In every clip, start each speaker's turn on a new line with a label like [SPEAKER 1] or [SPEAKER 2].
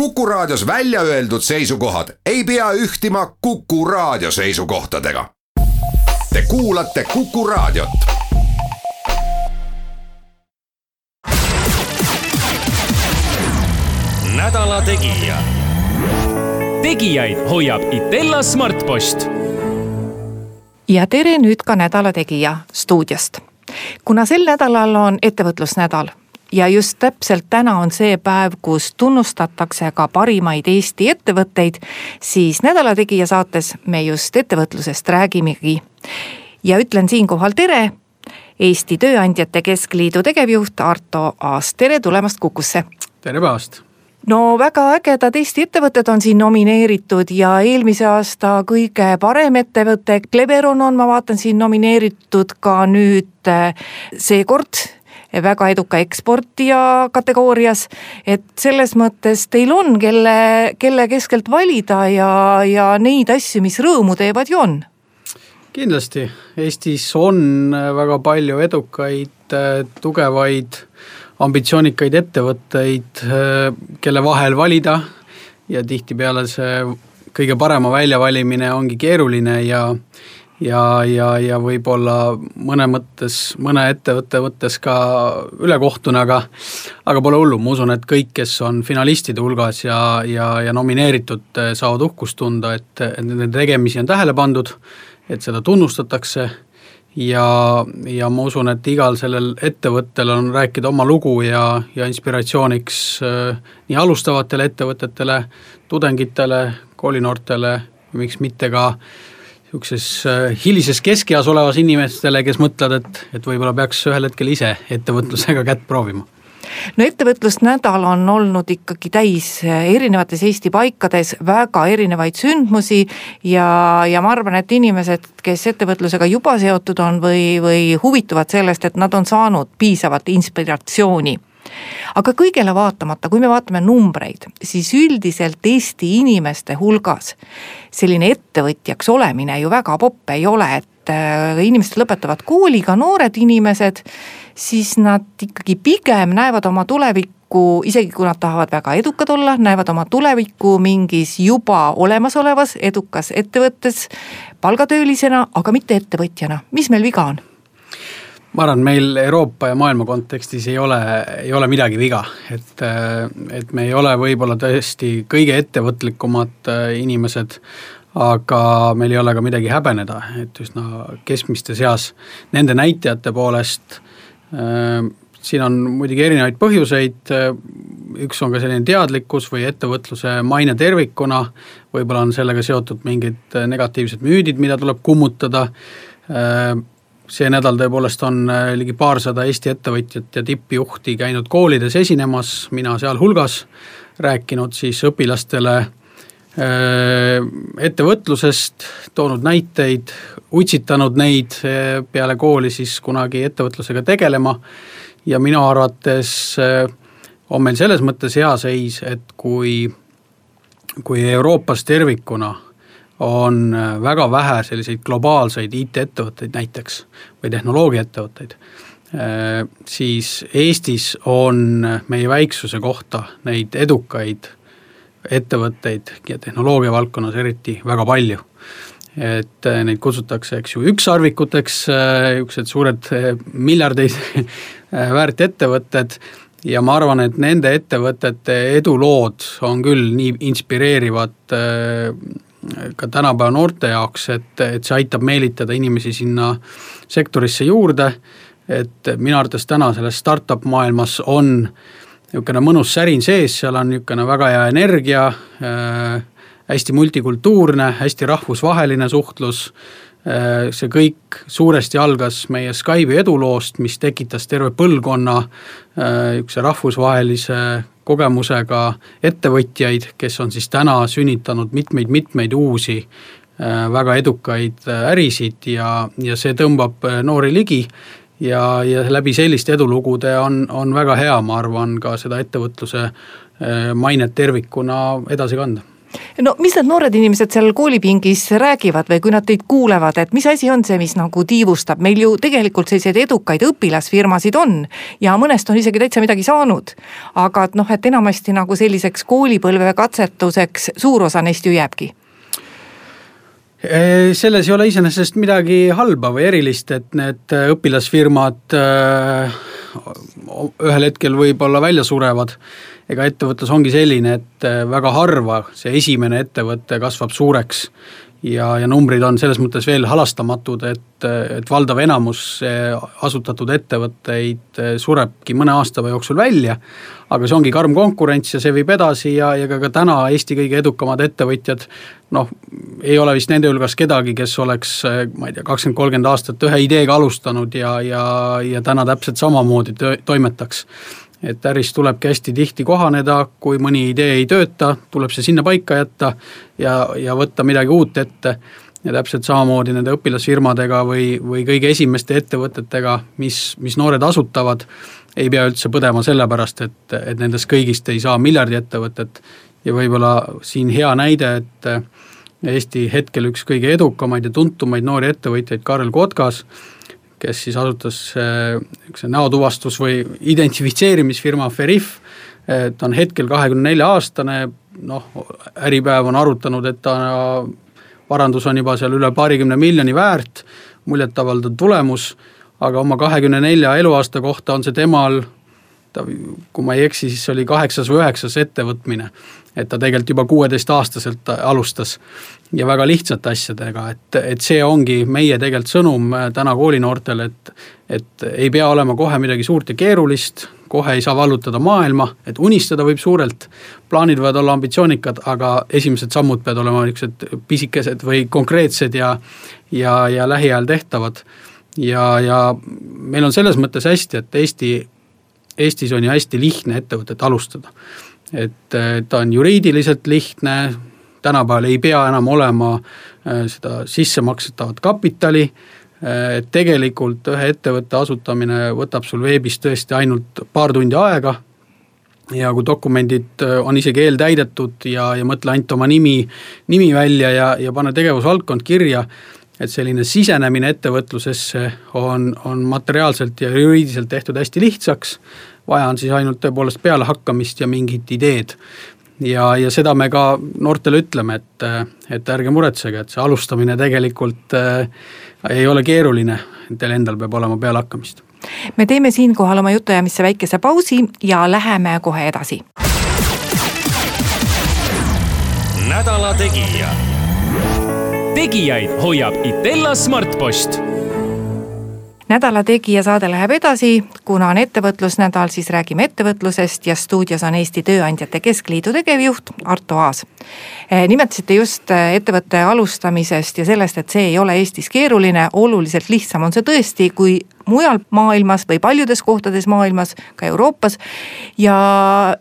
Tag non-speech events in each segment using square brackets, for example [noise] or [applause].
[SPEAKER 1] Kuku Raadios välja öeldud seisukohad ei pea ühtima Kuku Raadio seisukohtadega. Te kuulate Kuku Raadiot.
[SPEAKER 2] nädala Tegija. tegijaid hoiab Itella Smartpost.
[SPEAKER 3] ja tere nüüd ka Nädala Tegija stuudiost. kuna sel nädalal on ettevõtlusnädal ja just täpselt täna on see päev, kus tunnustatakse ka parimaid Eesti ettevõtteid, siis Nädala Tegija saates me just ettevõtlusest räägimegi. ja ütlen siinkohal tere, Eesti Tööandjate Keskliidu tegevjuht Arto Aas, tere tulemast Kukusse.
[SPEAKER 4] tere päevast
[SPEAKER 3] no väga ägedad Eesti ettevõtted on siin nomineeritud ja eelmise aasta kõige parem ettevõte Cleveron on, ma vaatan siin nomineeritud ka nüüd eh, seekord väga eduka eksportija kategoorias. et selles mõttes teil on, kelle, kelle keskelt valida ja, ja neid asju, mis rõõmu teevad ju on.
[SPEAKER 4] kindlasti, Eestis on väga palju edukaid, tugevaid, ambitsioonikaid ettevõtteid, kelle vahel valida ja tihtipeale see kõige parema väljavalimine ongi keeruline ja ja, ja, ja võib-olla mõne mõttes, mõne ettevõtte mõttes ka ülekohtune, aga aga pole hullu, ma usun, et kõik, kes on finalistide hulgas ja, ja, ja nomineeritud, saavad uhkust tunda, et, et nende tegemisi on tähele pandud, et seda tunnustatakse. Ja, ja ma usun, et igal sellel ettevõttel on rääkida oma lugu ja, ja inspiratsiooniks äh, nii alustavatele ettevõtetele, tudengitele, koolinoortele, miks mitte ka äh, niisuguses äh, hilises keskeas olevas inimestele, kes mõtlevad, et, et võib-olla peaks ühel hetkel ise ettevõtlusega kätt proovima.
[SPEAKER 3] No ettevõtlusnädal on olnud ikkagi täis äh, erinevates Eesti paikades väga erinevaid sündmusi ja, ja ma arvan, et inimesed, kes ettevõtlusega juba seotud on või, või huvituvad sellest, et nad on saanud piisavalt inspiratsiooni aga kõigele vaatamata, kui me vaatame numbreid, siis üldiselt Eesti inimeste hulgas selline ettevõtjaks olemine ju väga popp ei ole, et äh, inimesed lõpetavad kooli, ka noored inimesed, siis nad ikkagi pigem näevad oma tulevikku, isegi kui nad tahavad väga edukad olla, näevad oma tulevikku mingis juba olemasolevas edukas ettevõttes palgatöölisena, aga mitte ettevõtjana, mis meil viga on?
[SPEAKER 4] Ma arvan, meil Euroopa ja maailma kontekstis ei ole, ei ole midagi viga, et, et me ei ole võib-olla tõesti kõige ettevõtlikumad äh, inimesed, aga meil ei ole ka midagi häbeneda, et üsna keskmiste seas nende näitajate poolest äh, siin on muidugi erinevaid põhjuseid, üks on ka selline teadlikkus või ettevõtluse maine tervikuna, võib-olla on sellega seotud mingid negatiivsed müüdid, mida tuleb kummutada, äh, see nädal tõepoolest on äh, ligi paarsada Eesti ettevõtjat ja tippjuhti käinud koolides esinemas, mina sealhulgas, rääkinud siis õpilastele äh, ettevõtlusest, toonud näiteid, utsitanud neid äh, peale kooli siis kunagi ettevõtlusega tegelema. Ja minu arvates on meil selles mõttes hea seis, et kui, kui Euroopas tervikuna on äh, väga vähe selliseid globaalseid IT-ettevõtteid näiteks või tehnoloogiaettevõtteid, äh, siis Eestis on meie väiksuse kohta neid edukaid ettevõtteid ja tehnoloogia valdkonnas eriti väga palju. et äh, neid kutsutakse, eks ju, ükssarvikuteks, niisugused suured miljardeid väärt ettevõtted ja ma arvan, et nende ettevõtete edulood on küll nii inspireerivad ka tänapäeva noorte jaoks, et, et see aitab meelitada inimesi sinna sektorisse juurde, et minu arvates täna selles startup maailmas on niisugune mõnus särin sees, seal on niisugune väga hea energia äh,, hästi multikultuurne, hästi rahvusvaheline suhtlus äh,, see kõik suuresti algas meie Skype'i eduloost, mis tekitas terve põlvkonna äh, niisuguse rahvusvahelise kogemusega ettevõtjaid, kes on siis täna sünnitanud mitmeid-mitmeid uusi äh, väga edukaid äh, ärisid ja, ja see tõmbab äh, noori ligi ja, ja läbi selliste edulugude on, on väga hea, ma arvan, ka seda ettevõtluse mainet tervikuna edasi kanda
[SPEAKER 3] no mis need noored inimesed seal koolipingis räägivad või kui nad teid kuulevad, et mis asi on see, mis nagu tiivustab, meil ju tegelikult selliseid edukaid õpilasfirmasid on ja mõnest on isegi täitsa midagi saanud. aga et noh, et enamasti nagu selliseks koolipõlve katsetuseks suur osa neist ju jääbki.
[SPEAKER 4] Selles ei ole iseenesest midagi halba või erilist, et need õpilasfirmad ühel hetkel võib-olla välja surevad ega ettevõtlus ongi selline, et äh, väga harva see esimene ettevõte kasvab suureks. Ja, ja numbrid on selles mõttes veel halastamatud, et, et valdav enamus asutatud ettevõtteid äh, surebki mõne aasta jooksul välja, aga see ongi karm konkurents ja see viib edasi ja, ja ka, ka täna Eesti kõige edukamad ettevõtjad noh, ei ole vist nende hulgas kedagi, kes oleks, äh, ma ei tea, kakskümmend, kolmkümmend aastat ühe ideega alustanud ja, ja, ja täna täpselt samamoodi toimetaks et äris tulebki hästi tihti kohaneda, kui mõni idee ei tööta, tuleb see sinna paika jätta ja, ja võtta midagi uut ette. ja täpselt samamoodi nende õpilasfirmadega või, või kõige esimeste ettevõtetega, mis, mis noored asutavad, ei pea üldse põdema sellepärast, et, et nendest kõigist ei saa miljardiettevõtet ja võib-olla siin hea näide, et Eesti hetkel üks kõige edukamaid ja tuntumaid noori ettevõtjaid, Karel Kotkas, kes siis asutas niisuguse näotuvastus- või identifitseerimisfirma Veriff, ta on hetkel kahekümne nelja aastane, noh, Äripäev on arutanud, et ta varandus on juba seal üle paarikümne miljoni väärt, muljetavaldav tulemus, aga oma kahekümne nelja eluaasta kohta on see temal ta, kui ma ei eksi, siis oli kaheksas või üheksas ettevõtmine. et ta tegelikult juba kuueteistaastaselt alustas ja väga lihtsate asjadega, et, et see ongi meie tegelikult sõnum äh, täna koolinoortele, et et ei pea olema kohe midagi suurt ja keerulist, kohe ei saa vallutada maailma, et unistada võib suurelt, plaanid võivad olla ambitsioonikad, aga esimesed sammud peavad olema niisugused pisikesed või konkreetsed ja ja, ja lähiajal tehtavad. ja, ja meil on selles mõttes hästi, et Eesti Eestis on ju hästi lihtne ettevõtet alustada. et ta on juriidiliselt lihtne, tänapäeval ei pea enam olema äh, seda sissemaksetavat kapitali, äh, et tegelikult ühe ettevõtte asutamine võtab sul veebis tõesti ainult paar tundi aega, ja kui dokumendid äh, on isegi eeltäidetud ja, ja mõtle ainult oma nimi, nimi välja ja, ja pane tegevusvaldkond kirja, et selline sisenemine ettevõtlusesse on, on materiaalselt ja juriidiliselt tehtud hästi lihtsaks, vaja on siis ainult tõepoolest pealehakkamist ja mingit ideed. ja, ja seda me ka noortele ütleme, et, et ärge muretsege, et see alustamine tegelikult äh, ei ole keeruline, teil endal peab olema pealehakkamist.
[SPEAKER 3] me teeme siinkohal oma jutuajamisse väikese pausi ja läheme kohe edasi.
[SPEAKER 2] nädala Tegija tegijaid hoiab Itella Smartpost.
[SPEAKER 3] Nädala Tegija saade läheb edasi, kuna on ettevõtlusnädal, siis räägime ettevõtlusest ja stuudios on Eesti Tööandjate Keskliidu tegevjuht Arto Aas. Eh, nimetasite just eh, ettevõtte alustamisest ja sellest, et see ei ole Eestis keeruline, oluliselt lihtsam on see tõesti, kui mujal maailmas või paljudes kohtades maailmas, ka Euroopas. ja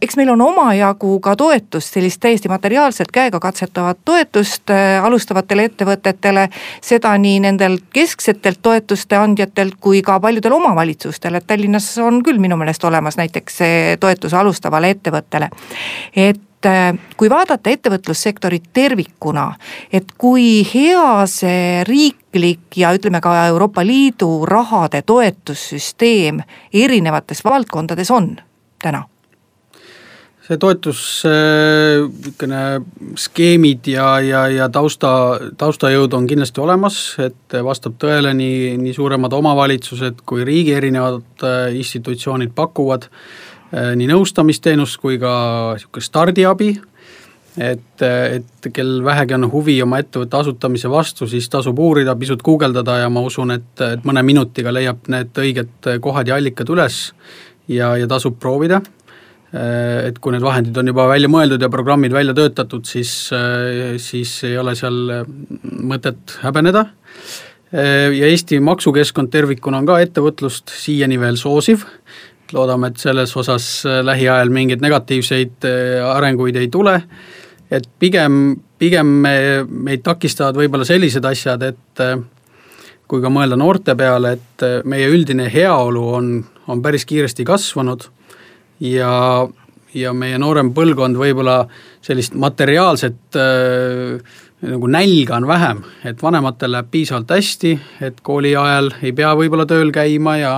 [SPEAKER 3] eks meil on omajagu ka toetust, sellist täiesti materiaalselt käegakatsetavat toetust äh, alustavatele ettevõtetele. seda nii nendelt kesksetelt toetuste andjatelt kui ka paljudel omavalitsustel, et Tallinnas on küll minu meelest olemas näiteks see toetus alustavale ettevõttele. et kui vaadata ettevõtlussektorit tervikuna, et kui hea see riiklik ja ütleme ka Euroopa Liidu rahade toetussüsteem erinevates valdkondades on täna?
[SPEAKER 4] See toetus niisugune äh, skeemid ja, ja, ja tausta, taustajõud on kindlasti olemas, et vastab tõele, nii, nii suuremad omavalitsused kui riigi erinevad äh, institutsioonid pakuvad. äh, Äh, nii nõustamisteenust kui ka niisugust stardiabi, et, et kel vähegi on huvi oma ettevõtte asutamise vastu, siis tasub uurida, pisut guugeldada ja ma usun, et, et mõne minutiga leiab need õiged kohad ja allikad üles ja, ja tasub proovida. Äh, et kui need vahendid on juba välja mõeldud ja programmid välja töötatud, siis, äh, siis ei ole seal mõtet häbeneda. Ja Eesti maksukeskkond tervikuna on ka ettevõtlust siiani veel soosiv, loodame, et selles osas äh, lähiajal mingeid negatiivseid äh, arenguid ei tule, et pigem, pigem me, meid takistavad võib-olla sellised asjad, et äh, kui ka mõelda noorte peale, et meie üldine heaolu on, on päris kiiresti kasvanud. Ja, ja meie noorem põlvkond võib-olla sellist materiaalset äh, nagu nälga on vähem, et vanematel läheb piisavalt hästi, et kooli ajal ei pea võib-olla tööl käima ja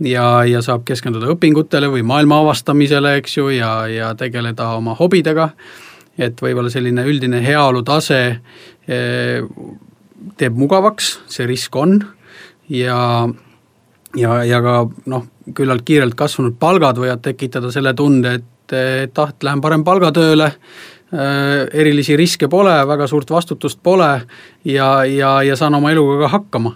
[SPEAKER 4] ja, ja saab keskenduda õpingutele või maailma avastamisele, eks ju, ja, ja tegeleda oma hobidega, et võib-olla selline üldine heaolu tase eh, teeb mugavaks, see risk on, ja ja, ja ka noh, küllalt kiirelt kasvanud palgad võivad tekitada selle tunde, et, et ah, lähen parem palgatööle, Äh, erilisi riske pole, väga suurt vastutust pole ja, ja, ja saan oma eluga ka hakkama.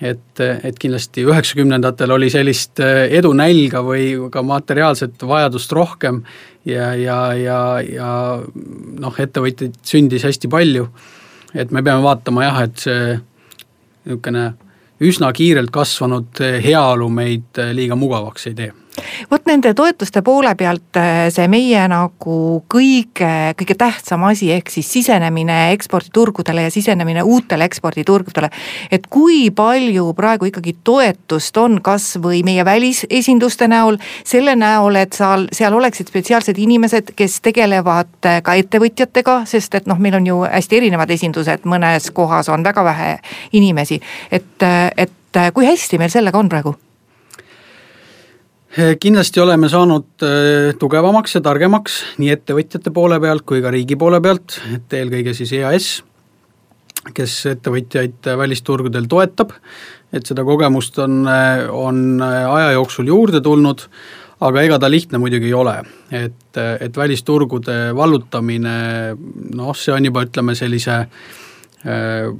[SPEAKER 4] Et, et kindlasti üheksakümnendatel oli sellist äh, edunälga või ka materiaalset vajadust rohkem ja, ja, ja, ja noh, ettevõtjaid sündis hästi palju. et me peame vaatama jah, et see niisugune üsna kiirelt kasvanud heaolu meid liiga mugavaks ei tee
[SPEAKER 3] vot nende toetuste poole pealt äh, see meie nagu kõige, kõige tähtsam asi, ehk siis sisenemine eksporditurgudele ja sisenemine uutele eksporditurgudele. et kui palju praegu ikkagi toetust on kas või meie välisesinduste näol, selle näol, et seal, seal oleksid spetsiaalsed inimesed, kes tegelevad äh, ka ettevõtjatega, sest et noh, meil on ju hästi erinevad esindused, mõnes kohas on väga vähe inimesi, et, äh, et kui hästi meil sellega on praegu?
[SPEAKER 4] Eh, kindlasti oleme saanud eh, tugevamaks ja targemaks nii ettevõtjate poole pealt kui ka riigi poole pealt, et eelkõige siis EAS, kes ettevõtjaid välisturgudel toetab, et seda kogemust on, on aja jooksul juurde tulnud, aga ega ta lihtne muidugi ei ole, et, et välisturgude vallutamine noh, see on juba ütleme sellise äh,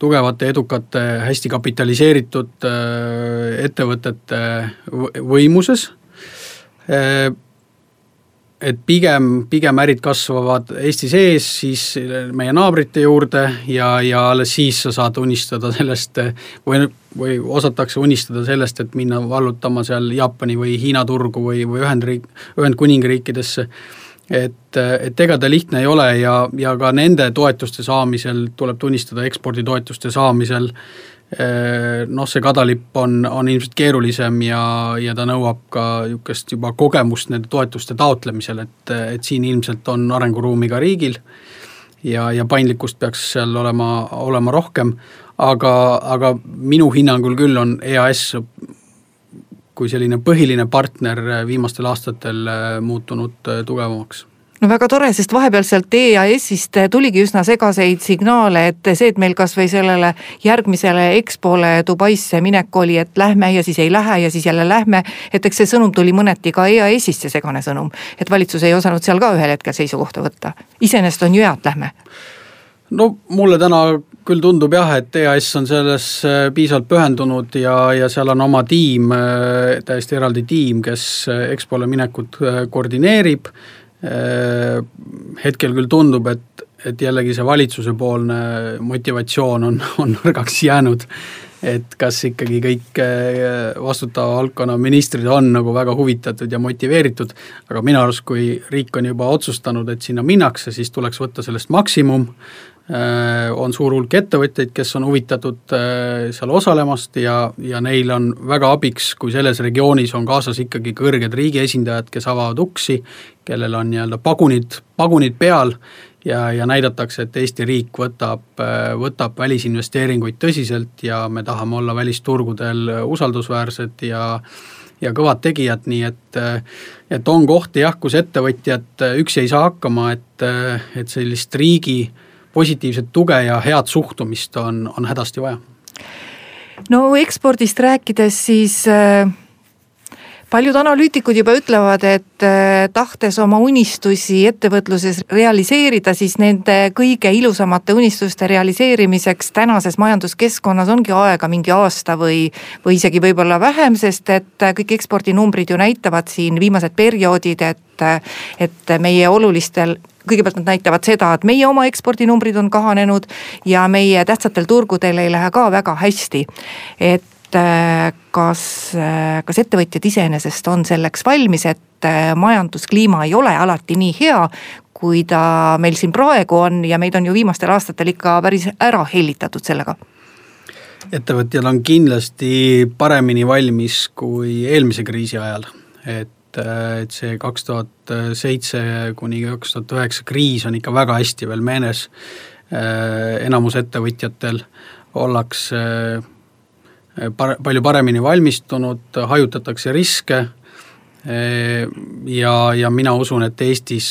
[SPEAKER 4] tugevate, edukate, hästi kapitaliseeritud äh, ettevõtete võimuses. Äh, et pigem, pigem ärid kasvavad Eesti sees, siis meie naabrite juurde ja, ja alles siis sa saad unistada sellest või, või osatakse unistada sellest, et minna vallutama seal Jaapani või Hiina turgu või, või Ühendriik, Ühendkuningriikidesse et, et ega ta lihtne ei ole ja, ja ka nende toetuste saamisel, tuleb tunnistada, eksporditoetuste saamisel eh, noh, see kadalipp on, on ilmselt keerulisem ja, ja ta nõuab ka niisugust juba kogemust nende toetuste taotlemisel, et, et siin ilmselt on arenguruumi ka riigil ja, ja paindlikkust peaks seal olema, olema rohkem, aga, aga minu hinnangul küll on EAS kui selline põhiline partner viimastel aastatel äh, muutunud äh, tugevamaks
[SPEAKER 3] no väga tore, sest vahepeal sealt EAS-ist tuligi üsna segaseid signaale, et see, et meil kasvõi sellele järgmisele EXPO-le Dubaisse minek oli, et lähme ja siis ei lähe ja siis jälle lähme. et eks see sõnum tuli mõneti ka EAS-ist, see segane sõnum, et valitsus ei osanud seal ka ühel hetkel seisukohta võtta. iseenesest on ju hea, et lähme
[SPEAKER 4] no mulle täna küll tundub jah, et EAS on selles äh, piisavalt pühendunud ja, ja seal on oma tiim, äh, täiesti eraldi tiim, kes äh, EXPO-le minekut koordineerib. hetkel küll tundub, et, et jällegi see valitsusepoolne motivatsioon on, [laughs] on nõrgaks jäänud. et kas ikkagi kõik vastutava valdkonna ministrid on nagu väga huvitatud ja motiveeritud, aga minu arust, kui riik on juba otsustanud, et sinna minnakse, siis tuleks võtta sellest maksimum on suur hulk ettevõtjaid, kes on huvitatud äh, seal osalemast ja, ja neil on väga abiks, kui selles regioonis on kaasas ikkagi kõrged riigi esindajad, kes avavad uksi, kellel on nii-öelda pagunid, pagunid peal ja, ja näidatakse, et Eesti riik võtab, äh, võtab välisinvesteeringuid tõsiselt ja me tahame olla välisturgudel usaldusväärsed ja ja kõvad tegijad, nii et et on kohti jah, kus ettevõtjad üksi ei saa hakkama, et, et sellist riigi äh, positiivset tuge ja head suhtumist on, on hädasti vaja.
[SPEAKER 3] no ekspordist rääkides, siis äh paljud analüütikud juba ütlevad, et äh, tahtes oma unistusi ettevõtluses realiseerida, siis nende kõige ilusamate unistuste realiseerimiseks tänases majanduskeskkonnas ongi aega mingi aasta või, või isegi võib-olla vähem, sest et kõik ekspordinumbrid ju näitavad siin viimased perioodid, et, et meie olulistel kõigepealt nad näitavad seda, et meie oma ekspordinumbrid on kahanenud ja meie tähtsatel turgudel ei lähe ka väga hästi. et äh, kas, äh, kas ettevõtjad iseenesest on selleks valmis, et äh, majanduskliima ei ole alati nii hea, kui ta meil siin praegu on ja meid on ju viimastel aastatel ikka päris ära hellitatud sellega
[SPEAKER 4] ettevõtjad on kindlasti paremini valmis kui eelmise kriisi ajal, et et see kaks tuhat seitse kuni kaks tuhat üheksa kriis on ikka väga hästi veel meenes. enamus ettevõtjatel ollakse par-, palju paremini valmistunud, hajutatakse riske ja, ja mina usun, et Eestis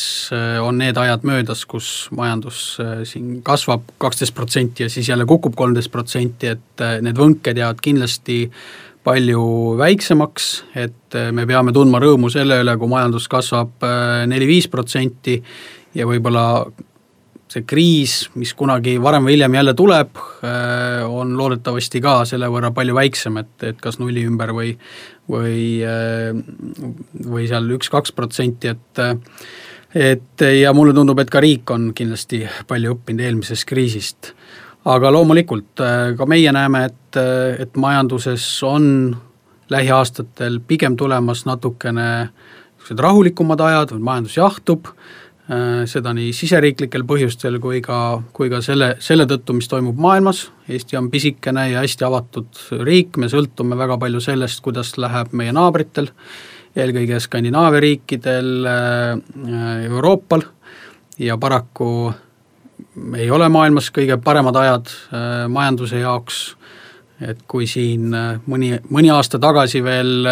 [SPEAKER 4] on need ajad möödas, kus majandus siin kasvab kaksteist protsenti ja siis jälle kukub kolmteist protsenti, et need võnked jäävad kindlasti palju väiksemaks, et me peame tundma rõõmu selle üle, kui majandus kasvab neli-viis protsenti ja võib-olla see kriis, mis kunagi varem või hiljem jälle tuleb, äh, on loodetavasti ka selle võrra palju väiksem, et, et kas nulli ümber või või, äh, või seal üks-kaks protsenti, et et ja mulle tundub, et ka riik on kindlasti palju õppinud eelmisest kriisist. aga loomulikult äh, ka meie näeme, et, et majanduses on lähiaastatel pigem tulemas natukene niisugused rahulikumad ajad, majandus jahtub, Äh, seda nii siseriiklikel põhjustel kui ka, kui ka selle, selle tõttu, mis toimub maailmas, Eesti on pisikene ja hästi avatud riik, me sõltume väga palju sellest, kuidas läheb meie naabritel, eelkõige Skandinaavia riikidel, äh, Euroopal. Ja paraku ei ole maailmas kõige paremad ajad äh, majanduse jaoks, et kui siin mõni, mõni aasta tagasi veel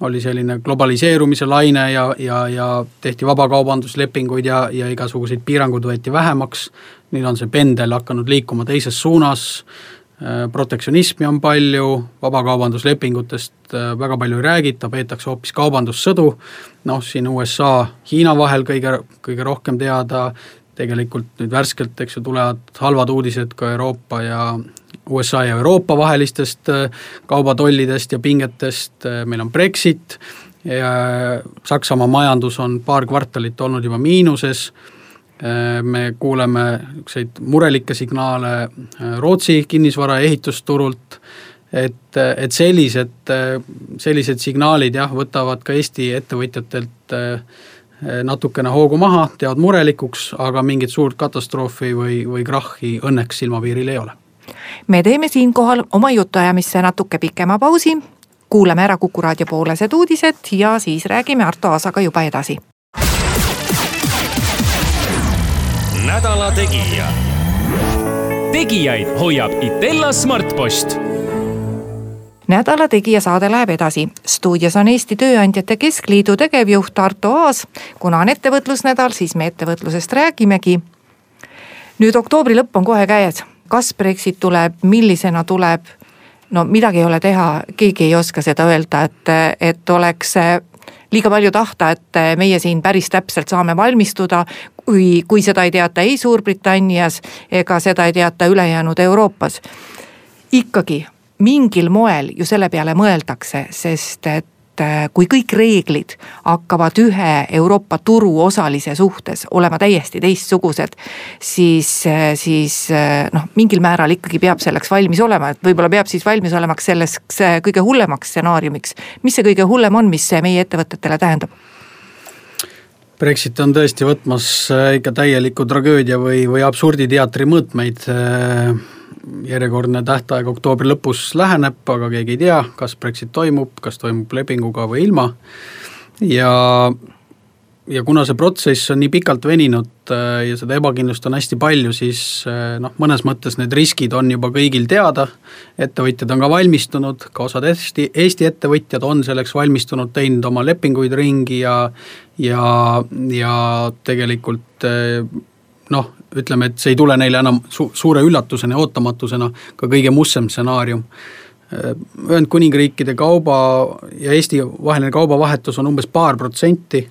[SPEAKER 4] oli selline globaliseerumise laine ja, ja, ja tehti vabakaubanduslepinguid ja, ja igasuguseid piiranguid võeti vähemaks, nüüd on see pendel hakanud liikuma teises suunas, äh, protektsionismi on palju, vabakaubanduslepingutest äh, väga palju ei räägita, peetakse hoopis kaubandussõdu, noh siin USA, Hiina vahel kõige, kõige rohkem teada, tegelikult nüüd värskelt, eks ju, tulevad halvad uudised ka Euroopa ja USA ja Euroopa vahelistest äh, kaubatollidest ja pingetest, äh, meil on Brexit, Saksamaa majandus on paar kvartalit olnud juba miinuses, äh, me kuuleme niisuguseid murelikke signaale Rootsi kinnisvara ehitusturult, et, et sellised, sellised signaalid jah, võtavad ka Eesti ettevõtjatelt natukene hoogu maha, teevad murelikuks, aga mingit suurt katastroofi või, või krahhi õnneks silmapiiril ei ole
[SPEAKER 3] me teeme siinkohal oma jutuajamisse natuke pikema pausi, kuulame ära Kuku raadio poolesed uudised ja siis räägime Arto Aasaga juba edasi.
[SPEAKER 2] nädala Tegija. tegijaid hoiab Itella Smartpost
[SPEAKER 3] nädala Tegija saade läheb edasi. stuudios on Eesti Tööandjate Keskliidu tegevjuht Arto Aas. kuna on ettevõtlusnädal, siis me ettevõtlusest räägimegi. nüüd oktoobri lõpp on kohe käes kas Brexit tuleb, millisena tuleb, no midagi ei ole teha, keegi ei oska seda öelda, et, et oleks liiga palju tahta, et meie siin päris täpselt saame valmistuda, kui, kui seda ei teata ei Suurbritannias ega seda ei teata ülejäänud Euroopas. ikkagi mingil moel ju selle peale mõeldakse, sest et äh, kui kõik reeglid hakkavad ühe Euroopa turu osalise suhtes olema täiesti teistsugused, siis, äh, siis äh, noh, mingil määral ikkagi peab selleks valmis olema, et võib-olla peab siis valmis olema selleks kõige hullemaks stsenaariumiks. mis see kõige hullem on, mis see meie ettevõtetele tähendab?
[SPEAKER 4] Brexit on tõesti võtmas ikka täieliku tragöödia või, või absurditeatri mõõtmeid järjekordne tähtaeg oktoobri lõpus läheneb, aga keegi ei tea, kas Brexit toimub, kas toimub lepinguga või ilma. Ja ja kuna see protsess on nii pikalt veninud äh, ja seda ebakindlust on hästi palju, siis äh, noh, mõnes mõttes need riskid on juba kõigil teada, ettevõtjad on ka valmistunud, ka osad Eesti, Eesti ettevõtjad on selleks valmistunud, teinud oma lepinguid ringi ja ja, ja tegelikult äh, noh, ütleme, et see ei tule neile enam su-, suure üllatusena ja ootamatusena ka kõige mustem stsenaarium. Ühendkuningriikide kauba ja Eesti vaheline kaubavahetus on umbes paar protsenti,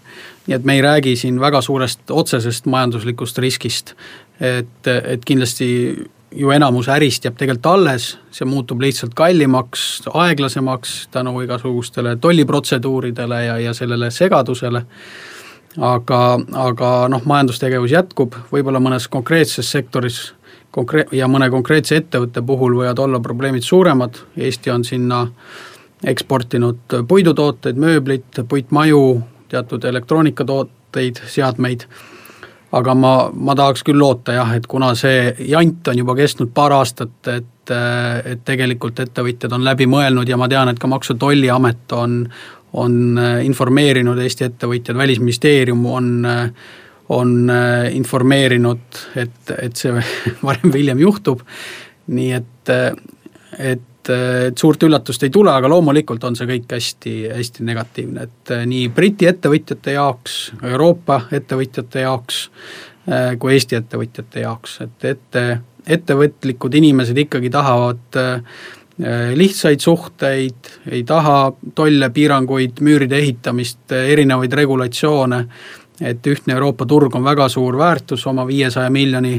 [SPEAKER 4] nii et me ei räägi siin väga suurest otsesest majanduslikust riskist. et, et kindlasti ju enamus ärist jääb tegelikult alles, see muutub lihtsalt kallimaks, aeglasemaks tänu igasugustele tolliprotseduuridele ja, ja sellele segadusele aga, aga noh, majandustegevus jätkub, võib-olla mõnes konkreetses sektoris konkre- ja mõne konkreetse ettevõtte puhul võivad olla probleemid suuremad, Eesti on sinna eksportinud puidutooteid, mööblit, puitmaju, teatud elektroonikatooteid, seadmeid, aga ma, ma tahaks küll loota jah, et kuna see jant on juba kestnud paar aastat, et, et tegelikult ettevõtjad on läbi mõelnud ja ma tean, et ka Maksu- ja Tolliamet on, on informeerinud Eesti ettevõtjad, Välisministeerium on on informeerinud, et, et see [laughs] varem või hiljem juhtub, nii et, et et suurt üllatust ei tule, aga loomulikult on see kõik hästi, hästi negatiivne, et nii Briti ettevõtjate jaoks, Euroopa ettevõtjate jaoks kui Eesti ettevõtjate jaoks, et ette, ettevõtlikud inimesed ikkagi tahavad lihtsaid suhteid, ei taha tolle, piiranguid, müüride ehitamist, erinevaid regulatsioone, et ühtne Euroopa turg on väga suur väärtus oma viiesaja miljoni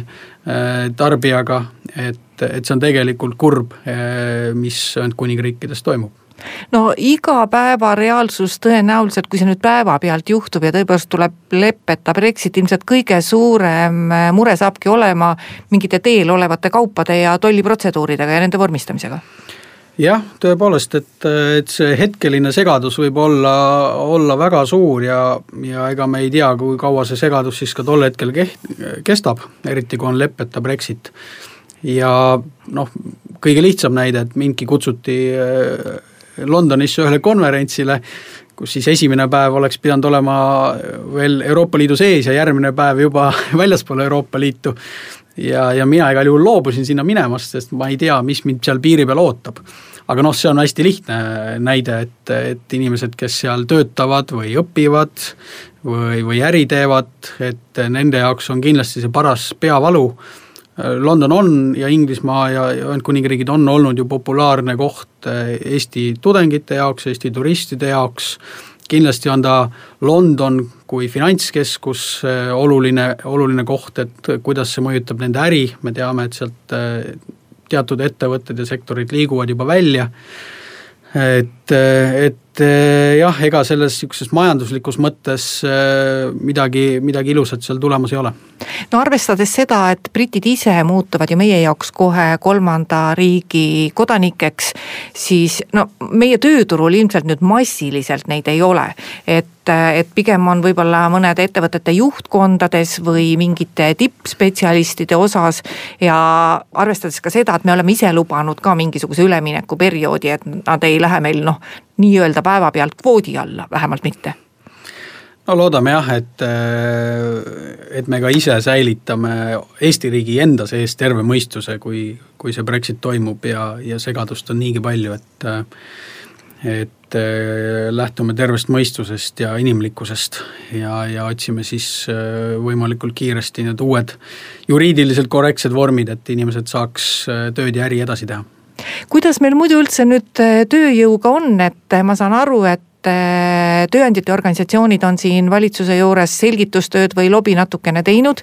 [SPEAKER 4] tarbijaga, et et, see on tegelikult kurb, mis Ühendkuningriikides toimub
[SPEAKER 3] no igapäeva reaalsus tõenäoliselt, kui see nüüd päevapealt juhtub ja tõepoolest tuleb leppeta Brexit, ilmselt kõige suurem eh, mure saabki olema mingite teel olevate kaupade ja tolliprotseduuridega ja nende vormistamisega.
[SPEAKER 4] Jah, tõepoolest, et, et see hetkeline segadus võib olla, olla väga suur ja, ja ega me ei tea, kui kaua see segadus siis ka tol hetkel keht-, kestab, eriti kui on leppeta Brexit. Ja noh, kõige lihtsam näide, et mindki kutsuti äh, Londonisse ühele konverentsile, kus siis esimene päev oleks pidanud olema veel Euroopa Liidu sees ja järgmine päev juba [laughs] väljaspool Euroopa Liitu. ja, ja mina igal juhul loobusin sinna minemast, sest ma ei tea, mis mind seal piiri peal ootab. aga noh, see on hästi lihtne näide, et, et inimesed, kes seal töötavad või õpivad või, või äri teevad, et nende jaoks on kindlasti see paras peavalu London on ja Inglismaa ja Ühendkuningriigid on olnud ju populaarne koht eh, Eesti tudengite jaoks, Eesti turistide jaoks, kindlasti on ta London kui finantskeskus eh, oluline, oluline koht, et kuidas see mõjutab nende äri, me teame, et sealt teatud ettevõtted ja sektorid liiguvad juba välja, et, et jah, ega selles niisuguses majanduslikus mõttes midagi, midagi ilusat seal tulemas ei ole
[SPEAKER 3] no arvestades seda, et britid ise muutuvad ju meie jaoks kohe kolmanda riigi kodanikeks, siis no meie tööturul ilmselt nüüd massiliselt neid ei ole. et, et pigem on võib-olla mõnede ettevõtete juhtkondades või mingite tippspetsialistide osas ja arvestades ka seda, et me oleme ise lubanud ka mingisuguse üleminekuperioodi, et nad ei lähe meil noh, nii-öelda päevapealt kvoodi alla, vähemalt mitte?
[SPEAKER 4] No loodame jah, et, äh, et me ka ise säilitame Eesti riigi enda sees terve mõistuse, kui, kui see Brexit toimub ja, ja segadust on niigi palju, et et äh, lähtume tervest mõistusest ja inimlikkusest ja, ja otsime siis äh, võimalikult kiiresti need uued juriidiliselt korrektsed vormid, et inimesed saaks tööd ja äri edasi teha
[SPEAKER 3] kuidas meil muidu üldse nüüd tööjõuga on, et ma saan aru, et et tööandjate organisatsioonid on siin valitsuse juures selgitustööd või lobi natukene teinud,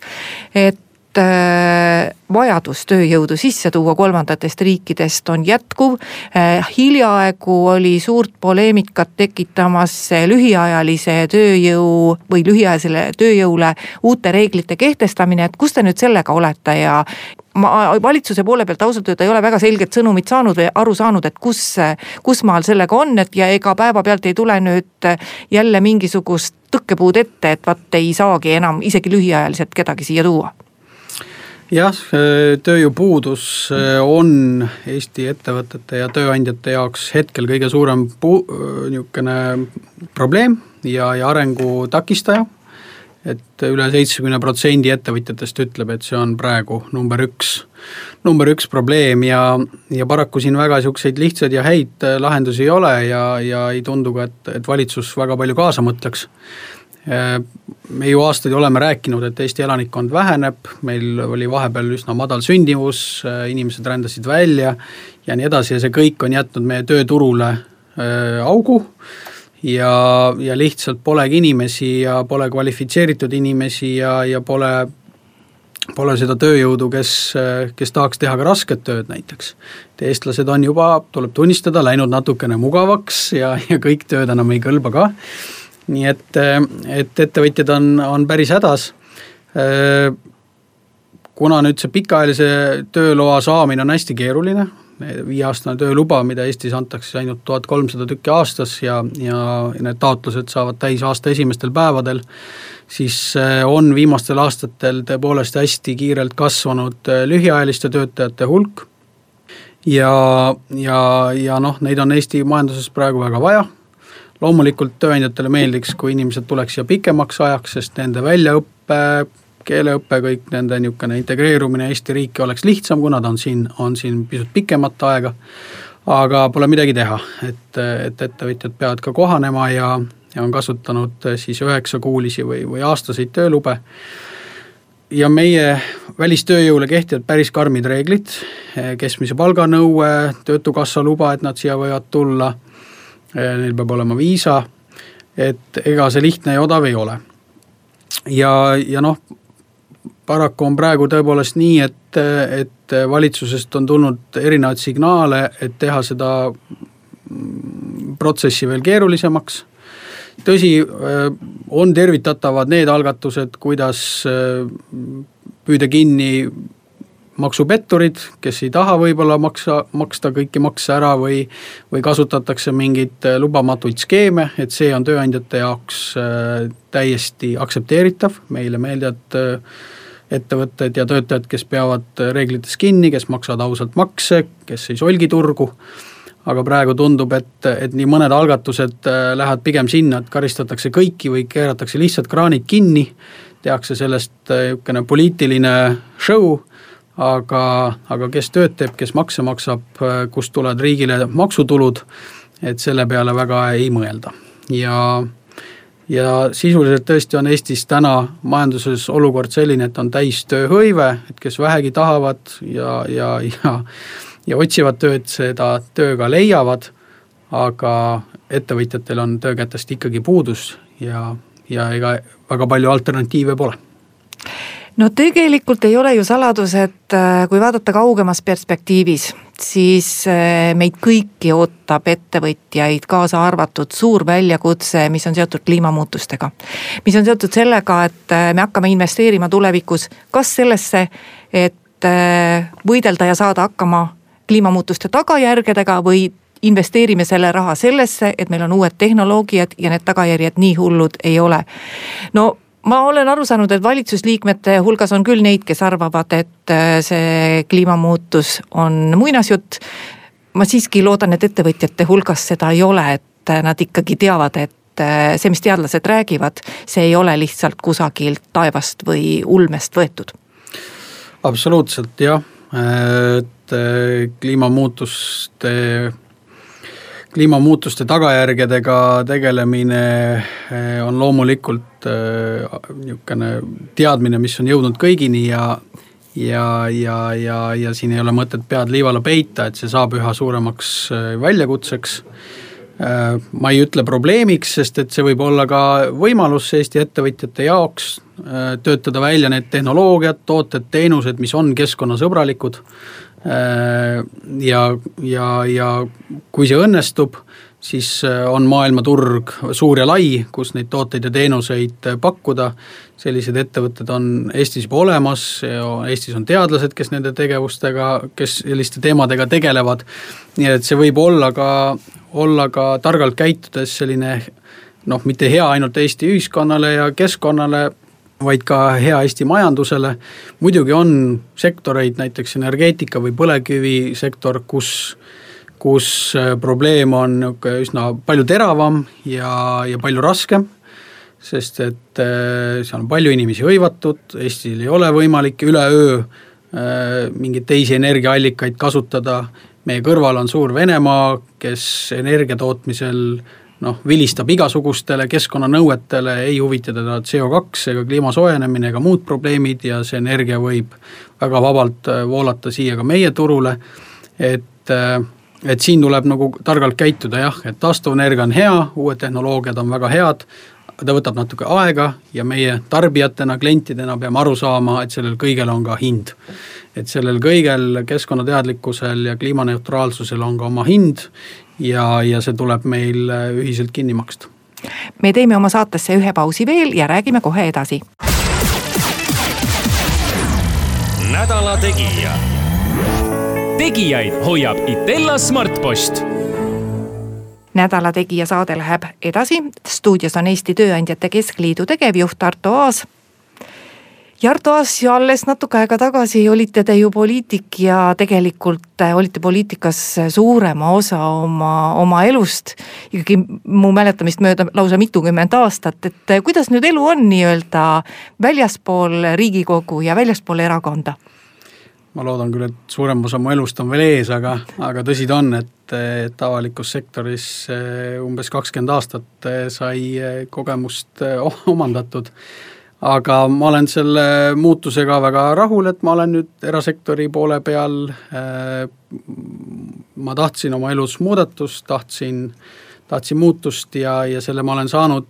[SPEAKER 3] et äh, vajadus tööjõudu sisse tuua kolmandatest riikidest on jätkuv. Äh, hiljaaegu oli suurt poleemikat tekitamas lühiajalise tööjõu või lühiajalisele tööjõule uute reeglite kehtestamine, et kus te nüüd sellega olete? Ja ma valitsuse poole pealt ausalt öelda ei ole väga selget sõnumit saanud või aru saanud, et kus, kus maal sellega on, et ja ega päevapealt ei tule nüüd jälle mingisugust tõkkepuud ette, et vaat ei saagi enam isegi lühiajaliselt kedagi siia tuua
[SPEAKER 4] jah, tööjõupuudus on Eesti ettevõtete ja tööandjate jaoks hetkel kõige suurem puu-, niisugune probleem ja, ja arengu takistaja et üle seitsmekümne protsendi ettevõtjatest ütleb, et see on praegu number üks, number üks probleem ja, ja paraku siin väga niisuguseid lihtsaid ja häid lahendusi ei ole ja, ja ei tundu ka, et, et valitsus väga palju kaasa mõtleks. Äh, me ju aastaid oleme rääkinud, et Eesti elanikkond väheneb, meil oli vahepeal üsna madal sündivus, äh, inimesed rändasid välja ja nii edasi ja see kõik on jätnud meie tööturule augu ja, ja lihtsalt polegi inimesi ja pole kvalifitseeritud inimesi ja, ja pole, pole seda tööjõudu, kes, kes tahaks teha ka rasket tööd näiteks. et eestlased on juba, tuleb tunnistada, läinud natukene mugavaks ja, ja kõik tööd enam ei kõlba ka. Nii et, et ettevõtjad on, on päris hädas. Kuna nüüd see pikaajalise tööloa saamine on hästi keeruline, viieaastane tööluba, mida Eestis antakse ainult tuhat kolmsada tükki aastas ja, ja need taotlused saavad täis aasta esimestel päevadel, siis äh, on viimastel aastatel tõepoolest hästi kiirelt kasvanud lühiajaliste töötajate hulk. Ja, ja, ja noh, neid on Eesti majanduses praegu väga vaja, loomulikult tööandjatele meeldiks, kui inimesed tuleks siia pikemaks ajaks, sest nende väljaõpe, keeleõpe, kõik nende niisugune integreerumine Eesti riiki oleks lihtsam, kuna ta on siin, on siin pisut pikemat aega. aga pole midagi teha, et, et ettevõtjad peavad ka kohanema ja, ja on kasutanud siis üheksakuulisi või, või aastaseid töölube ja meie välistööjõule kehtivad päris karmid reeglid, keskmise palga nõue, Töötukassa luba, et nad siia võivad tulla, neil peab olema viisa, et ega see lihtne ja odav ei ole. ja, ja noh, paraku on praegu tõepoolest nii, et, et valitsusest on tulnud erinevaid signaale, et teha seda protsessi veel keerulisemaks. tõsi, on tervitatavad need algatused, kuidas püüda kinni maksupetturid, kes ei taha võib-olla maksa, maksta kõiki makse ära või, või kasutatakse mingeid lubamatuid skeeme, et see on tööandjate jaoks täiesti aktsepteeritav, meile meeldivad ettevõtted ja töötajad, kes peavad reeglitest kinni, kes maksavad ausalt makse, kes ei solgi turgu, aga praegu tundub, et, et nii mõned algatused äh, lähevad pigem sinna, et karistatakse kõiki või keeratakse lihtsalt kraanid kinni, tehakse sellest äh, niisugune poliitiline show, aga, aga kes tööd teeb, kes makse maksab, kust tulevad riigile maksutulud, et selle peale väga ei mõelda. Ja ja sisuliselt tõesti on Eestis täna majanduses olukord selline, et on täis tööhõive, et kes vähegi tahavad ja, ja, ja ja otsivad tööd, seda töö ka leiavad, aga ettevõtjatel on töökätest ikkagi puudus ja, ja ega väga palju alternatiive pole
[SPEAKER 3] no tegelikult ei ole ju saladus, et äh, kui vaadata kaugemas perspektiivis, siis äh, meid kõiki ootab ettevõtjaid, kaasa arvatud suur väljakutse, mis on seotud kliimamuutustega. mis on seotud sellega, et äh, me hakkame investeerima tulevikus kas sellesse, et võidelda ja saada hakkama kliimamuutuste tagajärgedega või investeerime selle raha sellesse, et meil on uued tehnoloogiad ja need tagajärjed nii hullud ei ole. no ma olen aru saanud, et valitsusliikmete hulgas on küll neid, kes arvavad, et äh, see kliimamuutus on muinasjutt. ma siiski loodan, et ettevõtjate hulgas seda ei ole, et äh, nad ikkagi teavad, et äh, see, mis teadlased räägivad, see ei ole lihtsalt kusagilt taevast või ulmest võetud.
[SPEAKER 4] absoluutselt jah, et kliimamuutuste kliimamuutuste tagajärgedega tegelemine eh, on loomulikult eh, niisugune teadmine, mis on jõudnud kõigini ja ja, ja, ja, ja siin ei ole mõtet pead liiva alla peita, et see saab üha suuremaks eh, väljakutseks. ma ei ütle probleemiks, sest et see võib olla ka võimalus Eesti ettevõtjate jaoks töötada välja need tehnoloogiad, tooted, teenused, mis on keskkonnasõbralikud ja, ja, ja kui see õnnestub, siis äh, on maailmaturg suur ja lai, kus neid tooteid ja teenuseid äh, pakkuda. sellised ettevõtted on Eestis juba olemas, Eestis on teadlased, kes nende tegevustega, kes selliste teemadega tegelevad. nii et see võib olla ka, olla ka targalt käitudes selline noh, mitte hea ainult Eesti ühiskonnale ja keskkonnale vaid ka hea Eesti majandusele. muidugi on sektoreid, näiteks energeetika või põlevkivisektor, kus, kus äh, probleem on niisugune üsna palju teravam ja, ja palju raskem sest et äh, seal on palju inimesi hõivatud, Eestil ei ole võimalik üleöö äh, mingeid teisi energiaallikaid kasutada, meie kõrval on suur Venemaa, kes energia tootmisel noh, vilistab igasugustele keskkonnanõuetele, ei huvita teda CO2 ega kliima soojenemine ega muud probleemid ja see energia võib väga vabalt äh, voolata siia ka meie turule, et äh, et siin tuleb nagu targalt käituda jah, et taastuvenergia on hea, uued tehnoloogiad on väga head, ta võtab natuke aega ja meie tarbijatena, klientidena peame aru saama, et sellel kõigel on ka hind. et sellel kõigel keskkonnateadlikkusel ja kliimaneutraalsusel on ka oma hind ja, ja see tuleb meil äh, ühiselt kinni maksta.
[SPEAKER 3] me teeme oma saatesse ühe pausi veel ja räägime kohe edasi.
[SPEAKER 2] nädala Tegija. tegijaid hoiab Itella Smartpost
[SPEAKER 3] nädala Tegija saade läheb edasi, stuudios on Eesti Tööandjate Keskliidu tegevjuht Arto Aas Jarto Aas ju alles natuke aega tagasi olite te ju poliitik ja tegelikult äh, olite poliitikas suurema osa oma, oma elust. ikkagi mu mäletamist mööda lausa mitukümmend aastat, et äh, kuidas nüüd elu on nii-öelda väljaspool Riigikogu ja väljaspool erakonda?
[SPEAKER 4] ma loodan küll, et suurem osa mu elust on veel ees, aga, aga tõsi ta on, et, et avalikus sektoris äh, umbes kakskümmend aastat sai kogemust omandatud aga ma olen selle muutusega väga rahul, et ma olen nüüd erasektori poole peal, äh, ma tahtsin oma elus muudatust, tahtsin, tahtsin muutust ja, ja selle ma olen saanud.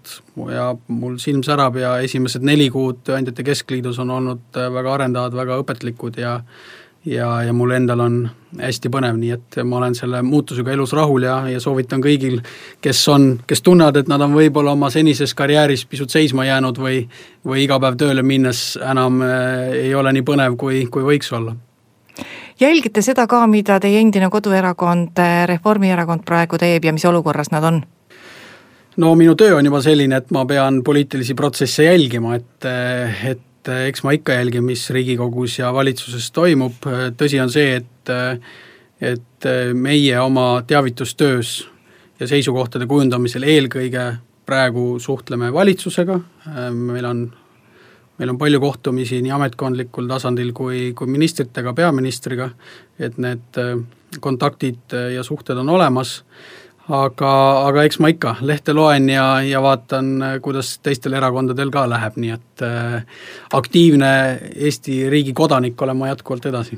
[SPEAKER 4] Ja mul silm särab ja esimesed neli kuud Tööandjate Keskliidus on olnud väga arendavad, väga õpetlikud ja ja, ja mul endal on hästi põnev, nii et ma olen selle muutusega elus rahul ja, ja soovitan kõigil, kes on, kes tunnevad, et nad on võib-olla oma senises karjääris pisut seisma jäänud või või iga päev tööle minnes enam äh, ei ole nii põnev, kui, kui võiks olla
[SPEAKER 3] jälgite seda ka, mida teie endine koduerakond äh, Reformierakond praegu teeb ja mis olukorras nad on?
[SPEAKER 4] no minu töö on juba selline, et ma pean poliitilisi protsesse jälgima, et, äh, et et eh, eks ma ikka jälgin, mis Riigikogus ja valitsuses toimub, tõsi on see, et et meie oma teavitustöös ja seisukohtade kujundamisel eelkõige praegu suhtleme valitsusega, meil on, meil on palju kohtumisi nii ametkondlikul tasandil kui, kui ministritega, peaministriga, et need kontaktid ja suhted on olemas aga, aga eks ma ikka lehte loen ja, ja vaatan, kuidas teistel erakondadel ka läheb, nii et äh, aktiivne Eesti riigi kodanik olen ma jätkuvalt edasi.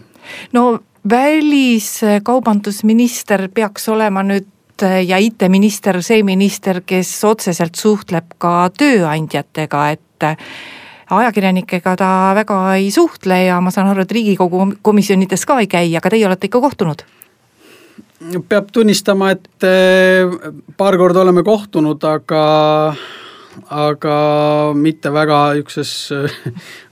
[SPEAKER 3] no väliskaubandusminister peaks olema nüüd äh, ja IT-minister see minister, kes otseselt suhtleb ka tööandjatega, et äh, ajakirjanikega ta väga ei suhtle ja ma saan aru, et riigikogu komisjonides ka ei käi, aga teie olete ikka kohtunud
[SPEAKER 4] peab tunnistama, et eh, paar korda oleme kohtunud, aga aga mitte väga niisuguses eh,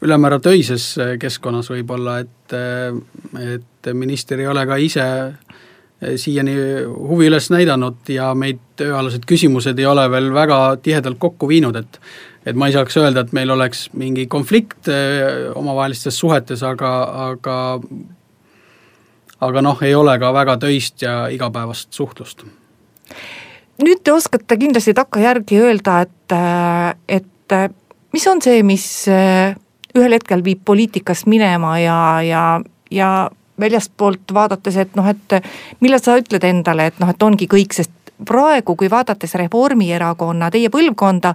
[SPEAKER 4] ülemäära töises keskkonnas võib-olla, et, eh, et minister ei ole ka ise siiani huvi üles näidanud ja meid tööalased küsimused ei ole veel väga tihedalt kokku viinud, et et ma ei saaks öelda, et meil oleks mingi konflikt omavahelistes suhetes, aga, aga aga noh, ei ole ka väga töist ja igapäevast suhtlust.
[SPEAKER 3] nüüd te oskate kindlasti takkajärgi öelda, et, et mis on see, mis ühel hetkel viib poliitikast minema ja, ja, ja väljastpoolt vaadates, et noh, et millal sa ütled endale, et noh, et ongi kõik, sest praegu, kui vaadates Reformierakonna, teie põlvkonda,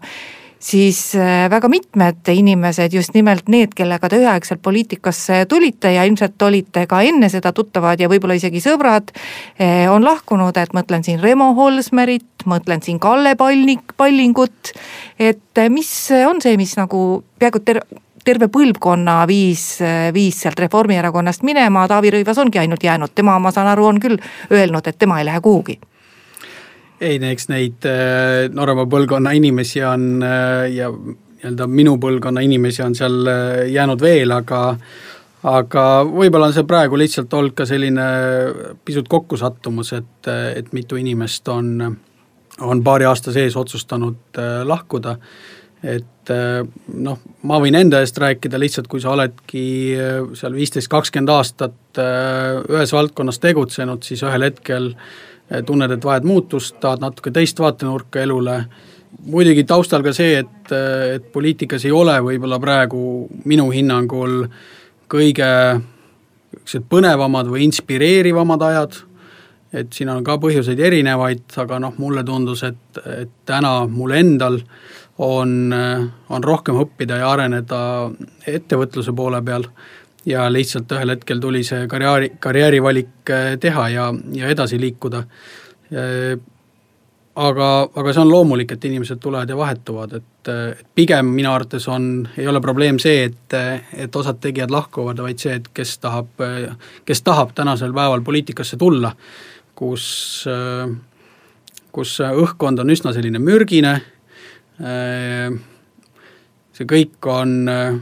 [SPEAKER 3] siis äh, väga mitmed inimesed, just nimelt need, kellega te üheaegselt poliitikasse tulite ja ilmselt olite ka enne seda tuttavad ja võib-olla isegi sõbrad, äh, on lahkunud, et mõtlen siin Remo Holsmerit, mõtlen siin Kalle Palnik, Pallingut. et äh, mis on see, mis nagu peaaegu ter-, terve põlvkonna viis, viis sealt Reformierakonnast minema, Taavi Rõivas ongi ainult jäänud, tema, ma saan aru, on küll öelnud, et tema ei lähe kuhugi
[SPEAKER 4] ei, eks neid äh, noorema põlvkonna inimesi on äh, ja nii-öelda minu põlvkonna inimesi on seal äh, jäänud veel, aga aga võib-olla on see praegu lihtsalt olnud ka selline pisut kokkusattumus, et, et mitu inimest on, on paari aasta sees otsustanud lahkuda. et noh, ma võin enda eest rääkida lihtsalt, kui sa oledki seal viisteist, kakskümmend aastat ühes valdkonnas tegutsenud, siis ühel hetkel äh, tunned, et vajad muutust, tahad natuke teist vaatenurka elule, muidugi taustal ka see, et, et poliitikas ei ole võib-olla praegu minu hinnangul kõige niisugused põnevamad või inspireerivamad ajad, et siin on ka põhjuseid erinevaid, aga noh, mulle tundus, et, et täna mul endal on, on rohkem õppida ja areneda ettevõtluse poole peal ja lihtsalt ühel hetkel tuli see karjääri, karjäärivalik äh, teha ja, ja edasi liikuda. Äh, aga, aga see on loomulik, et inimesed tulevad ja vahetuvad, et, et pigem minu arvates on, ei ole probleem see, et, et osad tegijad lahkuvad, vaid see, et kes tahab, kes tahab tänasel päeval poliitikasse tulla, kus, kus õhkkond on üsna selline mürgine, see kõik on Äh,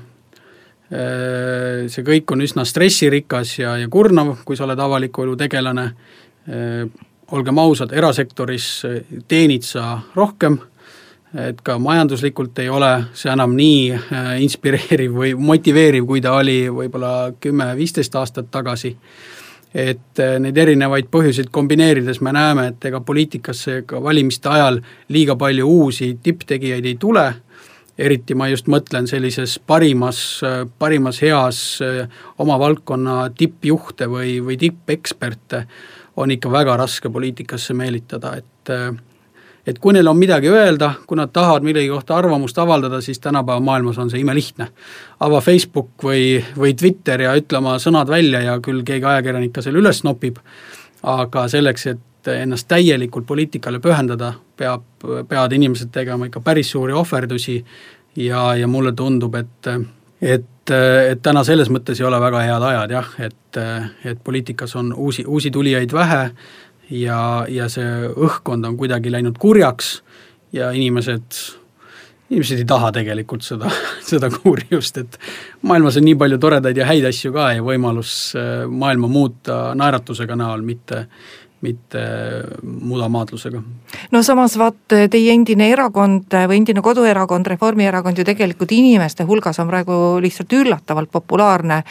[SPEAKER 4] see kõik on üsna stressirikas ja, ja kurnav, kui sa oled avaliku elu tegelane, äh, olgem ausad, erasektoris äh, teenid sa rohkem, et ka majanduslikult ei ole see enam nii äh, inspireeriv või motiveeriv, kui ta oli võib-olla kümme-viisteist aastat tagasi. et äh, neid erinevaid põhjuseid kombineerides me näeme, et ega poliitikasse ka valimiste ajal liiga palju uusi tipptegijaid ei tule, eriti ma just mõtlen sellises parimas, parimas heas äh, oma valdkonna tippjuhte või, või tippeksperte on ikka väga raske poliitikasse meelitada, et et kui neil on midagi öelda, kui nad tahavad millegi kohta arvamust avaldada, siis tänapäeva maailmas on see imelihtne. ava Facebook või, või Twitter ja ütle oma sõnad välja ja küll keegi ajakirjanik ka selle üles nopib, aga selleks, et ennast täielikult poliitikale pühendada, peab, peavad inimesed tegema ikka päris suuri ohverdusi ja, ja mulle tundub, et et, et täna selles mõttes ei ole väga head ajad jah, et, et poliitikas on uusi, uusi tulijaid vähe, ja, ja see õhkkond on kuidagi läinud kurjaks ja inimesed, inimesed ei taha tegelikult seda, [laughs] seda kurjust, et maailmas on nii palju toredaid ja häid asju ka ja võimalus äh, maailma muuta naeratusega näol, mitte mitte mudamaadlusega.
[SPEAKER 3] no samas vaat teie endine erakond või endine koduerakond, Reformierakond ju tegelikult inimeste hulgas on praegu lihtsalt üllatavalt populaarne.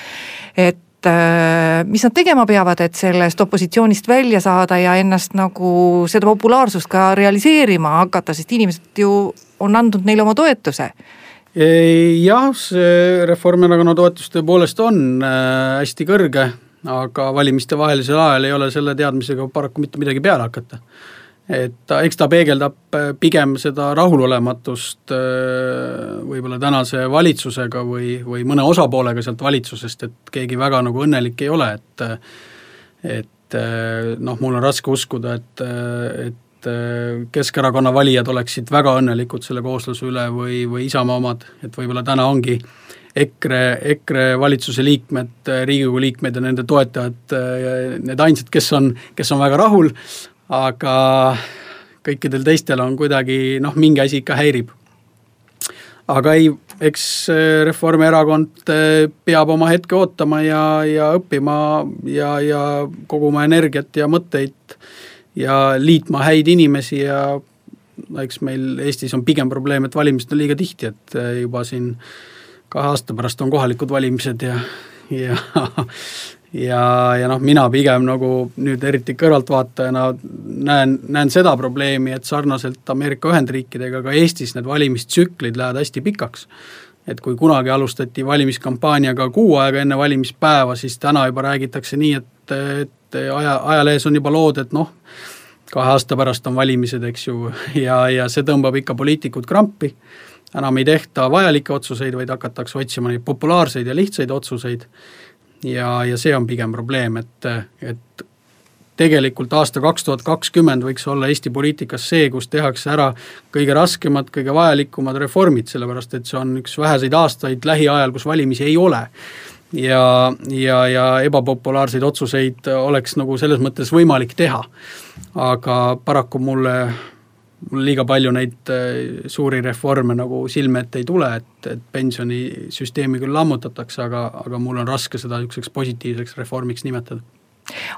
[SPEAKER 3] et Äh, mis nad tegema peavad, et sellest opositsioonist välja saada ja ennast nagu seda populaarsust ka realiseerima hakata, sest inimesed ju on andnud neile oma toetuse
[SPEAKER 4] jah, see Reformierakonna toetus tõepoolest on äh, hästi kõrge, aga valimistevahelisel ajal ei ole selle teadmisega paraku mitte midagi peale hakata. Et ta, eks ta peegeldab äh, pigem seda rahulolematust äh, võib-olla tänase valitsusega või, või mõne osapoolega sealt valitsusest, et keegi väga nagu õnnelik ei ole, et et äh, noh, mul on raske uskuda, et, et Keskerakonna valijad oleksid väga õnnelikud selle koosluse üle või, või Isamaa omad, et võib-olla täna ongi EKRE, EKRE valitsuse liikmed, Riigikogu liikmed ja nende toetajad need ainsad, kes on, kes on väga rahul, aga kõikidel teistel on kuidagi noh, mingi asi ikka häirib. aga ei, eks äh, Reformierakond äh, peab oma hetke ootama ja, ja õppima ja, ja koguma energiat ja mõtteid ja liitma häid inimesi ja eks meil Eestis on pigem probleem, et valimised on liiga tihti, et äh, juba siin kahe aasta pärast on kohalikud valimised ja, ja ja, ja noh, mina pigem nagu nüüd eriti kõrvaltvaatajana näen, näen seda probleemi, et sarnaselt Ameerika Ühendriikidega ka Eestis need valimistsüklid lähevad hästi pikaks. et kui kunagi alustati valimiskampaaniaga kuu aega enne valimispäeva, siis täna juba räägitakse nii, et, et aja, ajalehes on juba lood, et noh, kahe aasta pärast on valimised, eks ju, ja, ja see tõmbab ikka poliitikud krampi, enam ei tehta vajalikke otsuseid, vaid hakatakse otsima neid populaarseid ja lihtsaid otsuseid ja, ja see on pigem probleem, et, et tegelikult aasta kaks tuhat kakskümmend võiks olla Eesti poliitikas see, kus tehakse ära kõige raskemad, kõige vajalikumad reformid, sellepärast et see on üks väheseid aastaid lähiajal, kus valimisi ei ole. ja, ja, ja ebapopulaarseid otsuseid oleks nagu selles mõttes võimalik teha. aga paraku mulle mul liiga palju neid äh, suuri reforme nagu silme ette ei tule, et, et pensionisüsteemi küll lammutatakse, aga, aga mul on raske seda niisuguseks positiivseks reformiks nimetada.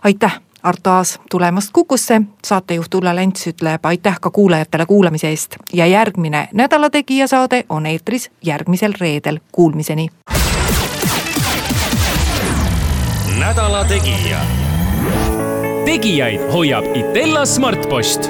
[SPEAKER 3] aitäh, Arto Aas tulemast Kukusse, saatejuht Ulla Lents ütleb aitäh ka kuulajatele kuulamise eest ja järgmine Nädala Tegija saade on eetris järgmisel reedel, kuulmiseni.
[SPEAKER 2] nädala Tegija. tegijaid hoiab Itella Smartpost